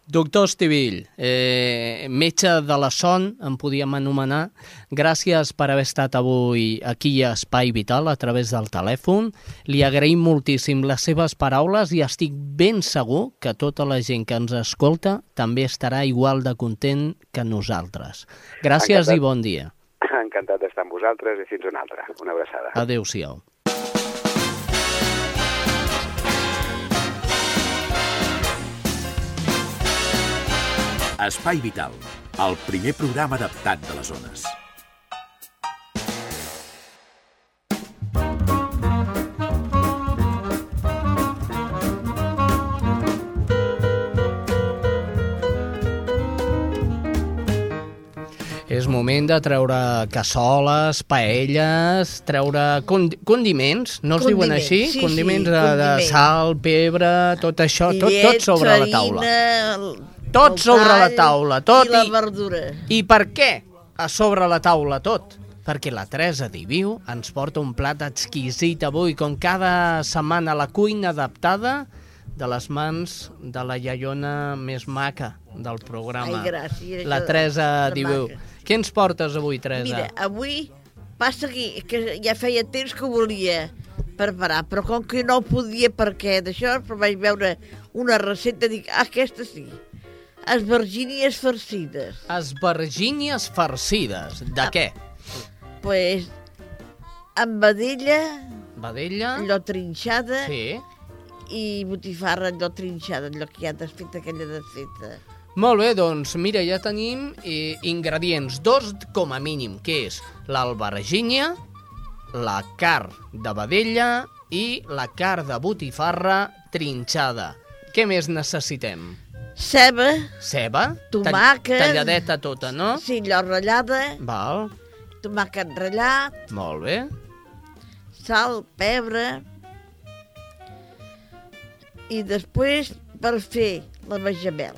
Doctor Estivill, eh, metge de la son, em podíem anomenar. Gràcies per haver estat avui aquí a Espai Vital a través del telèfon. Li agraïm moltíssim les seves paraules i estic ben segur que tota la gent que ens escolta també estarà igual de content que nosaltres. Gràcies Encantat. i bon dia. Encantat d'estar amb vosaltres i fins una altra. Una abraçada. Adéu-siau. Espai Vital, el primer programa adaptat de les zones. Moment de treure cassoles, paelles, treure condi condiments, no es diuen Condiments, així? sí, sí, condiments de, de condiments. sal, pebre, tot això, tot, Llet, tot sobre la taula. Tot sobre la taula, tot I la i- verdura. I per què a sobre la taula tot? Perquè la Teresa Diviu ens porta un plat exquisit avui, com cada setmana la cuina adaptada de les mans de la iaiona més maca del programa. Ai, gràcies, La Teresa de Diviu. maca. Què ens portes avui, Teresa? Mira, avui passa que, que ja feia temps que ho volia preparar, però com que no podia perquè d'això, però vaig veure una recepta i dic, ah, aquesta sí. Esvergínies farcides. Esvergínies farcides. De Ah. què? Pues, amb vedella, Vedella? allò trinxada, Sí. i botifarra, allò trinxada, allò que ja has fet aquella desfeta. Molt bé, doncs mira, ja tenim eh, ingredients, dos com a mínim, que és l'albergínia, la carn de vedella i la carn de botifarra trinxada. Què més necessitem? Ceba, Ceba? Tomàquet. Tall- Talladeta tota, no? sí, allò ratllada, Val, tomàquet ratllat, molt bé. sal, pebre, i després per fer la bechamel.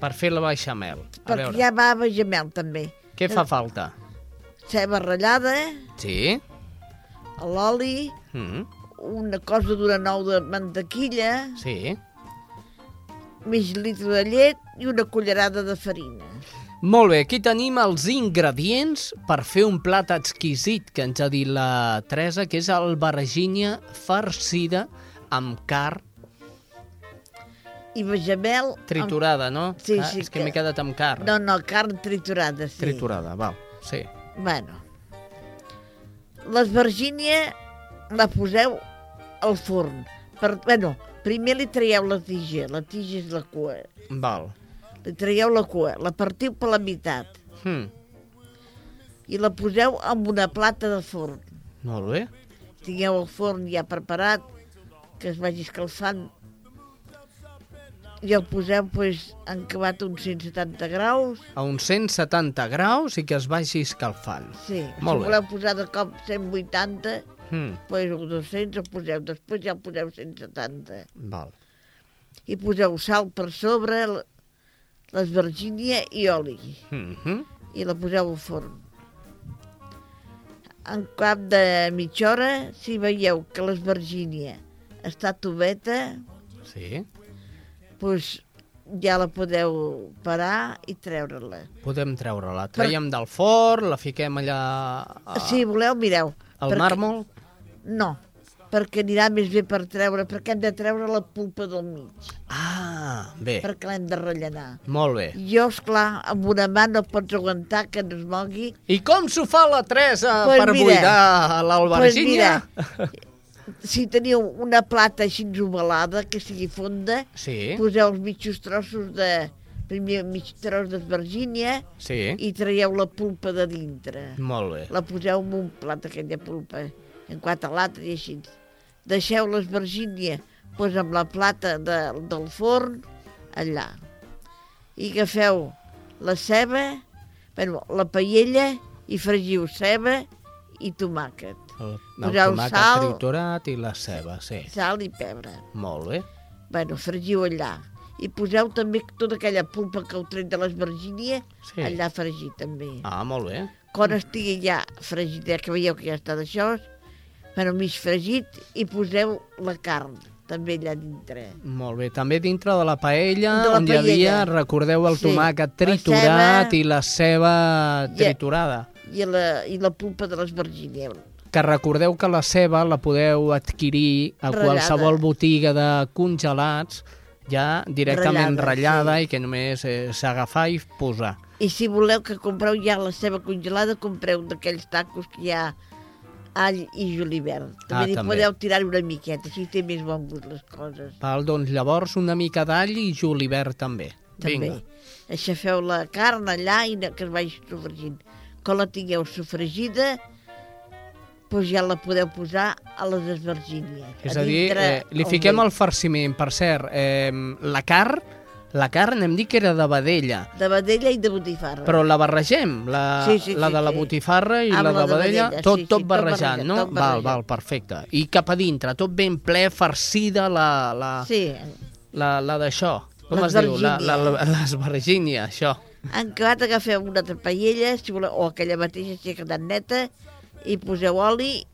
Per fer la beixamel. A Perquè veure, ja va bechamel també. què fa falta? Ceba ratllada, Sí? l'oli, Mm, una cosa d'una nou de mantequilla, sí. mig litre de llet i una cullerada de farina. Molt bé, aquí tenim els ingredients per fer un plat exquisit que ens ha dit la Teresa, que és albergínia farcida amb carn I bechamel... triturada, no? Sí, ah, sí, És que que- m'he quedat amb carn. No, no, carn triturada, sí. Triturada, val, sí. Bueno, l'esvergínia la poseu al forn. Per, bueno, primer li traieu la tija, la tija és la cua. Val. Li traieu la cua, la partiu per la meitat Hm, i la poseu en una plata de forn. molt bé. Tingueu el forn ja preparat, que es vagi escalfant. I el poseu pues, encabat a uns 170 graus. A uns 170 graus i que es vagi escalfant. Sí, Molt si bé. voleu posar de cop 180, Hm, pues, o 200 el poseu, després ja el poseu 170. val. I poseu sal per sobre, l'esvergínia i oli. Mm -hmm. I la poseu al forn. En cap de mitja hora, si veieu que l'esvergínia està tubeta, Sí. Doncs ja la podeu parar i treure-la. Podem treure-la. Traiem del forn, la fiquem allà... A... Si voleu, mireu. Al perquè- màrmol? No. perquè anirà més bé per treure, perquè hem de treure la pulpa del mig, Ah, bé, perquè l'hem de rellenar. molt bé. Jo, esclar, amb una mà no pots aguantar que no es mogui. I com s'ho fa la Teresa Pues per mira, buidar l'albergínia? Pues Si teniu una plata així ovalada, que sigui fonda, Sí. poseu els mitjos trossos de... Primer mig tros d'esvergínia Sí. i traieu la pulpa de dintre. Molt bé. La poseu en un plat, aquella pulpa, en quatre latres i així. Deixeu l'esvergínia doncs, amb la plata de, del forn allà. I agafeu la ceba, bueno, la paella, i fregiu ceba i tomàquet. El, el Poseu tomàquet sal. triturat i la ceba, sí. Sal i pebre. Molt bé. Bueno, fregiu allà. I poseu també tota aquella pulpa que heu tret de l'esvergínia Sí. allà a fregir també. Ah, molt bé. Quan estigui ja fregit, ja que veieu que ja està d'això, bueno, mig fregit, i poseu la carn també allà dintre. Molt bé. També dintre de la paella, De la on hi havia, paella. recordeu, el Sí. tomàquet La triturat ceba. i la ceba triturada. I la, i la pulpa de l'esvergínia. Que recordeu que la ceba la podeu adquirir a Ratllada. qualsevol botiga de congelats ja directament Ratllada, ratllada i que només eh, s'agafar i posar. I si voleu que compreu ja la ceba congelada, compreu d'aquells tacos que hi ha all i julivert. També Ah, també. podeu tirar una miqueta, així té més bon gust les coses. Val, doncs llavors una mica d'all i julivert també. També. Vinga. Aixafeu la carn allà i que es vagi sofregint. Quan la tingueu sofregida, doncs ja la podeu posar a les esvergínies. És a dir, eh, li fiquem el farciment. Per cert, eh, la carn, la carn hem dit que era de vedella, De vedella i de botifarra. però la barregem, la, Sí, sí, la sí, de la sí. botifarra i Amb la la de de vedella, sí, tot sí, tot barrejat, no? tot val, barrejat. val, perfecte. I cap a dintre, tot ben ple, farcida la, la, Sí, la, la d'això. Com es diu? La- la- la- L'esvergínia, això. en acabat agafeu una altra paella, si voleu, o aquella mateixa si ha quedat neta, i poseu oli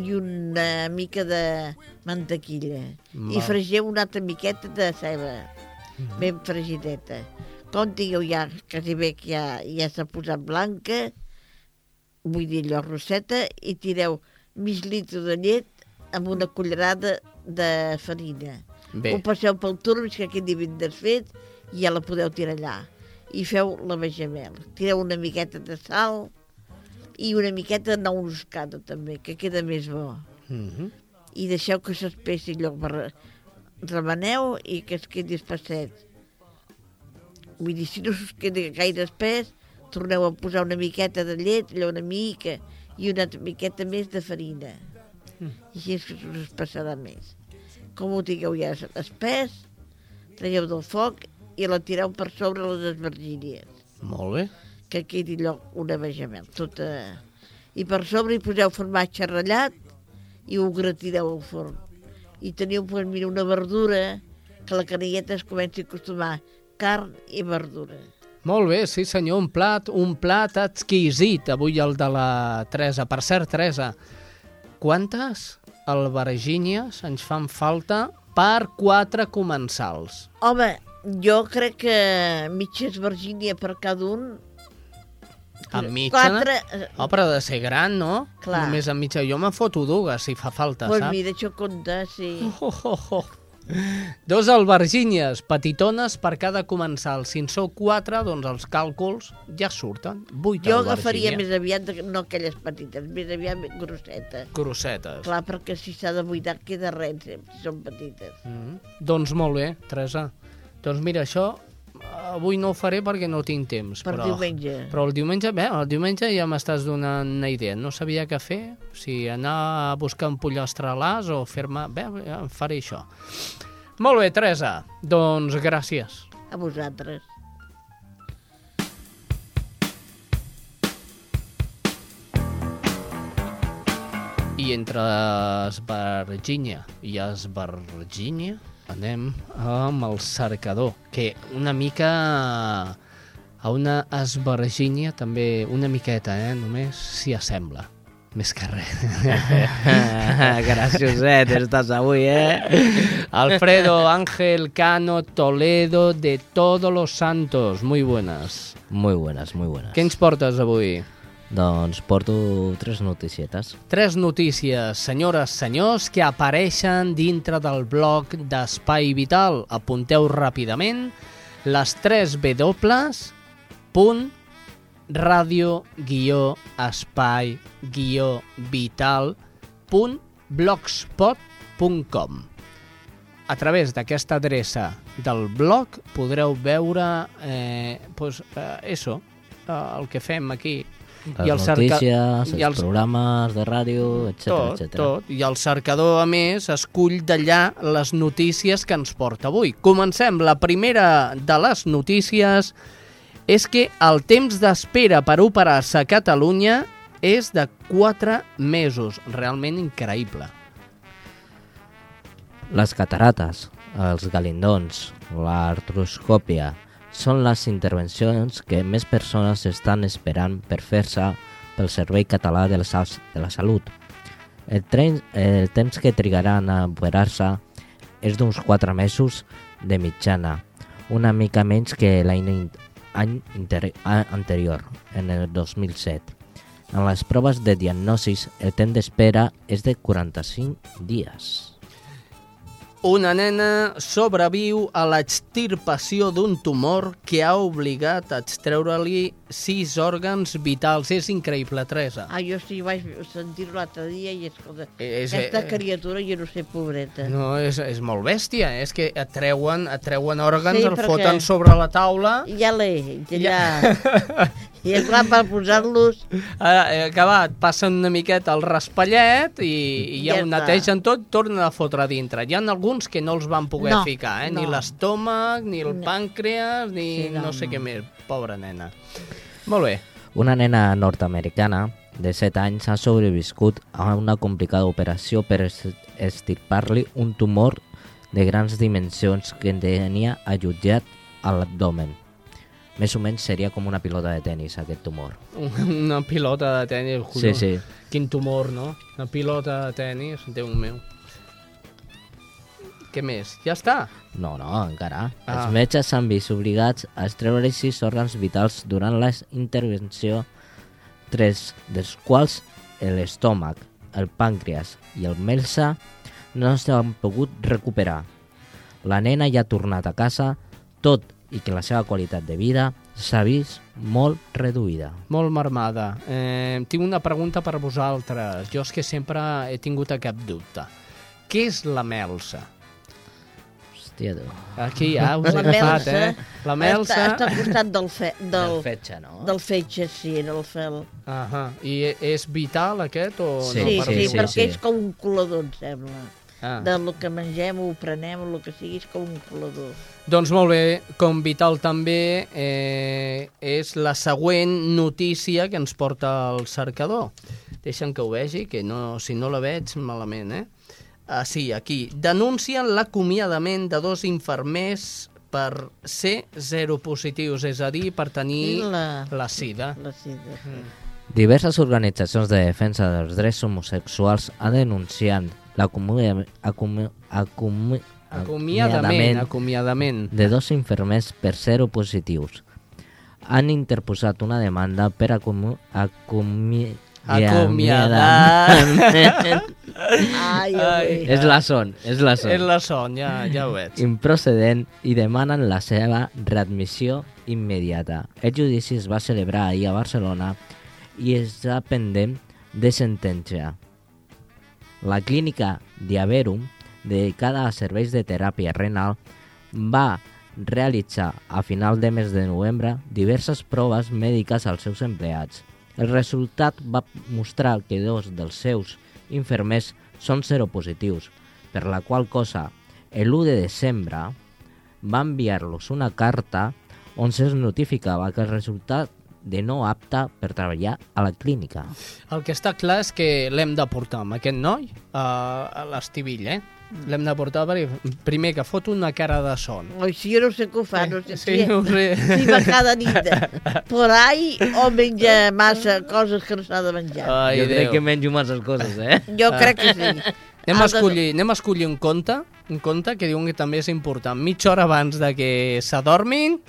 i una mica de mantequilla. I Val. fregeu una altra miqueta de ceba, Mhm. ben fregideta. Quan tingueu ja, quasi bé que ja, ja s'ha posat blanca, vull dir allò roseta, i tireu mig litre de llet amb una cullerada de farina. Bé. Ho passeu pel turbis que quedi ben desfet i ja la podeu tirar allà. I feu la bechamel. Tireu una miqueta de sal i una miqueta moscada també, que queda més bo. Mhm. I deixeu que s'espessi allò, per... remeneu i que es quedi espesset. Vull dir, si no us queda gaire espès, torneu a posar una miqueta de llet, allò una mica, i una miqueta més de farina. Mm. I així és que us espessarà més. Com ho tingueu ja espès, traieu del foc i la tireu per sobre les esvergínies, Molt bé. Que quedi allò una bechamel, tota... I per sobre hi poseu formatge ratllat i ho gratireu al forn. I teniu, pues, mira, una verdura que la canelleta es comenci a acostumar, carn i verdura. Molt bé, sí senyor, un plat, un plat exquisit, avui el de la Teresa. Per cert, Teresa, quantes albergínies ens fan falta per quatre comensals? Home, jo crec que mitja esvergínia per cada un... Amb mitja? Quatre... Oh, però de ser gran, no? Clar. Només amb mitja. Jo me'n foto dues, si fa falta, Pues saps? mira, això compta, sí. Oh, oh, oh. Dos albergínies petitones per cada comensal. Si en sou quatre, doncs els càlculs ja surten. Vuit Jo agafaria més aviat, no aquelles petites, més aviat grossetes. Grossetes. Clar, perquè si s'ha de buidar queda res, eh, si són petites. Mm. Doncs molt bé, Teresa. Doncs mira, això avui no ho faré perquè no tinc temps. Per però, diumenge. Però el diumenge, bé, el diumenge ja m'estàs donant una idea. No sabia què fer, si anar a buscar un pollastre a l'as o fer-me... Bé, ja faré això. Molt bé, Teresa. Doncs gràcies. A vosaltres. I entre Esvergínia i Esvergínia anem amb el cercador, que una mica a una Esvergínia també una miqueta, eh? Només s'hi assembla. Més que res. Gracioset, estàs avui, eh? Alfredo Ángel Cano Toledo de Todos los Santos. Muy buenas. Muy buenas, muy buenas. Què ens portes avui? Doncs porto tres noticietes. Tres notícies, senyores, senyors, que apareixen dintre del blog d'Espai Vital. Apunteu ràpidament les 3 W punt radio guió espai guió vital punt blogspot.com a través d'aquesta adreça del blog podreu veure eh, pues, eh, eso, eh, el que fem aquí Les notícies, i els programes de ràdio, etc tot, etc. tot. I el cercador, a més, escull d'allà les notícies que ens porta avui. Comencem. La primera de les notícies és que el temps d'espera per operar-se a Catalunya és de 4 mesos. Realment increïble. Les catarates, els galindons, l'artroscòpia, són les intervencions que més persones estan esperant per fer-se pel Servei Català de la, de la Salut. El, tren, el temps que trigaran a operar-se és d'uns 4 mesos de mitjana, una mica menys que l'any anterior, en el 2007. En les proves de diagnosis, el temps d'espera és de 45 dies. Una nena sobreviu a l'extirpació d'un tumor que ha obligat a extreure-li sis òrgans vitals. És increïble, Teresa. Ah, jo sí vaig sentir-ho l'altre dia i escolta, És- aquesta eh, criatura jo no sé, pobreta. No, és, és molt bèstia. És que et treuen, et treuen òrgans, Sí, el foten sobre la taula... Ja l'he, ja... I és clar, per posar-los... Ah, eh, acabat, passen una miqueta el raspallet i, i ja, Ja ho netegen tot, tornen a fotre a dintre. Hi ha alguns que no els van poder No, ficar, eh? ni no. l'estómac, ni el pàncreas, ni Sí, no, no, sé no. què més. Pobra nena. Molt bé. Una nena nord-americana de 7 anys ha sobreviscut a una complicada operació per es- estirpar-li un tumor de grans dimensions que tenia allotjat a l'abdomen. Més o menys seria com una pilota de tennis, aquest tumor. Una pilota de tennis. Sí, sí. Quin tumor, no? Una pilota de tennis, Déu meu. Què més? Ja està? No, no, encara. Ah. Els metges s'han vist obligats a extreure sis òrgans vitals durant la intervenció, tres dels quals l'estómac, el pàncreas i el melsa no s'han pogut recuperar. La nena ja ha tornat a casa, tot i que la seva qualitat de vida s'ha vist molt reduïda. Molt marmada. Eh, tinc una pregunta per vosaltres. Jo és que sempre he tingut aquest dubte. Què és la melsa? Hòstia, tu. Aquí ja us he La agafat, melsa eh? La melsa... Està, està al costat del, fe, del, Del fetge, no? Del fetge, sí, en el fel. Ahà. I és vital aquest o Sí, no? sí, per sí, tu? perquè és com un colador, em sembla. Ah. Del que mengem, ho prenem, el que sigui, és com un colador. Doncs molt bé, com vital també eh, és la següent notícia que ens porta el cercador. Deixa'm que ho vegi, que no, si no la veig malament, eh? Ah, sí, aquí. Denuncien l'acomiadament de dos infermers per ser zeropositius, és a dir, per tenir I la- la sida. La sida. Diverses organitzacions de defensa dels drets homosexuals han denunciat l'acomiadament acomi, acomi, Acomiadament, acomiadament. de dos infermers per seropositius. Han interposat una demanda per acomi, acomi, Acomiadar. Ai, Ai. És la son, és la son. És la son, ja, ja ho veig. Improcedent i demanen la seva readmissió immediata. El judici es va celebrar ahir a Barcelona i està pendent de sentència. La clínica Diaverum, dedicada a serveis de teràpia renal, va realitzar a final de mes de novembre diverses proves mèdiques als seus empleats. El resultat va mostrar que dos dels seus infermers són seropositius, per la qual cosa, l'1 de desembre va enviar-los una carta on se'ls notificava que el resultat de no apte per treballar a la clínica. El que està clar és que l'hem de portar amb aquest noi a, a l'estivill, eh? L'hem de portar perquè, primer, que fot una cara de son. Oi, si jo no sé què ho fa, no sé Sí, si, ho sé. si va cada nit por ahí o menja massa coses que no s'ha de menjar. Ai, jo crec Déu. que menjo masses coses, eh? Jo crec que sí. Anem a, escollir, anem a escollir un conte, un conte que diuen que també és important. Mitja hora abans de que s'adormin,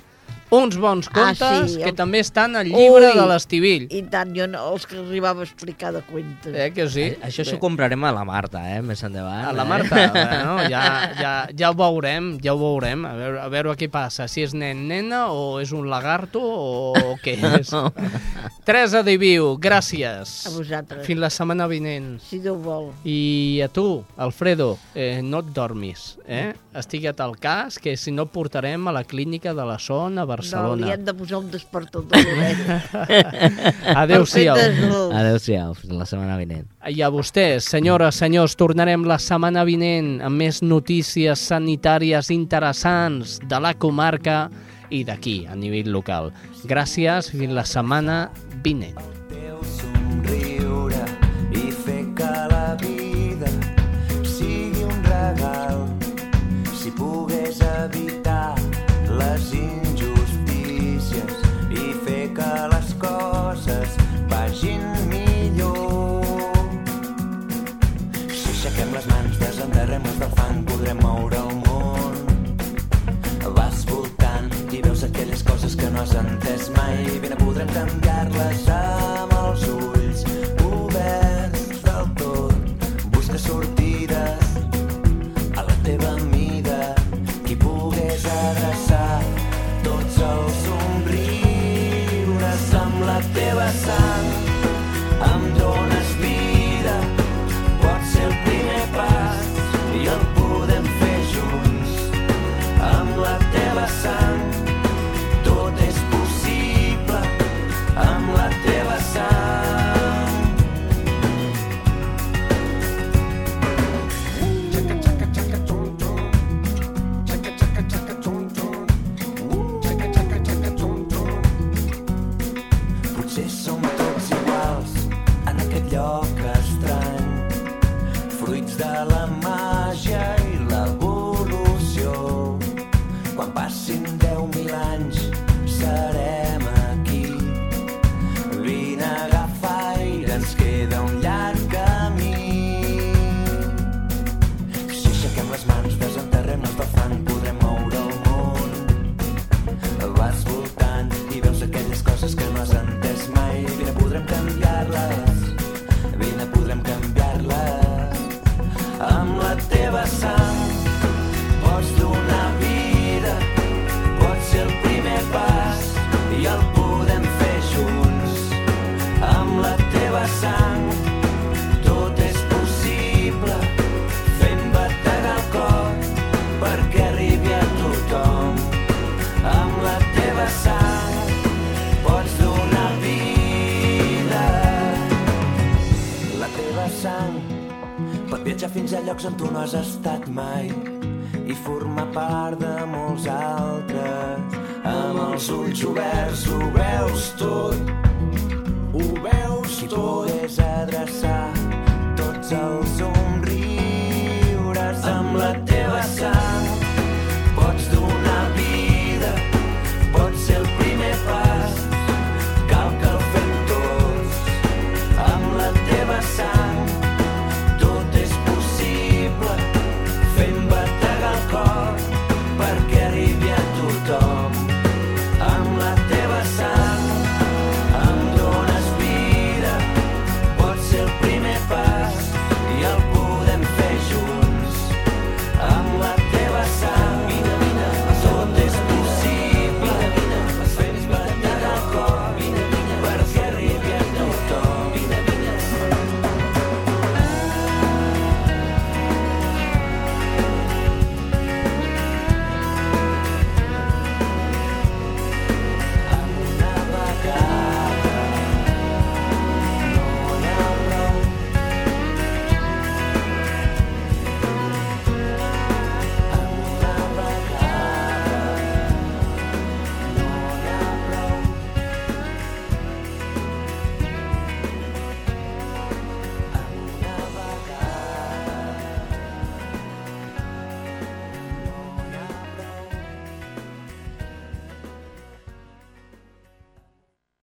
uns bons Ah, contes sí, que el- també estan al llibre Ui, de l'Estivill. I tant, jo no, els que arribava a explicar de cuentes. Eh, que sí? Això s'ho comprarem a la Marta, eh, més endavant. A la eh? Marta, bueno, ja, ja, ja ho veurem, ja ho veurem, a veure, a veure què passa, si és nen-nena o és un lagarto o què és. Teresa Diviu, gràcies. A vosaltres. Fins la setmana vinent. Si Déu vol. I a tu, Alfredo, eh, no et dormis, eh? Estigue't al cas, que si no et portarem a la clínica de la Son a No, li Barcelona. hem de posar un despertador. l'orella. Adéu-siau. Adéu-siau, fins la setmana vinent. I a vostès, senyores, senyors, tornarem la setmana vinent amb més notícies sanitàries interessants de la comarca i d'aquí, a nivell local. Gràcies, fins la setmana vinent. somriure i fer que la vida sigui un regal si pogués evitar les injustícies vagin millor. Si aixequem les mans, desenterrem-les del fang podrem moure el món. Vas voltant i veus aquelles coses que no has entès mai. Ben podrem canviar-les amb viatjar fins a llocs on tu no has estat mai i formar part de molts altres. Amb els ulls oberts ho veus tot, ho veus tot. Si pogués adreçar tots els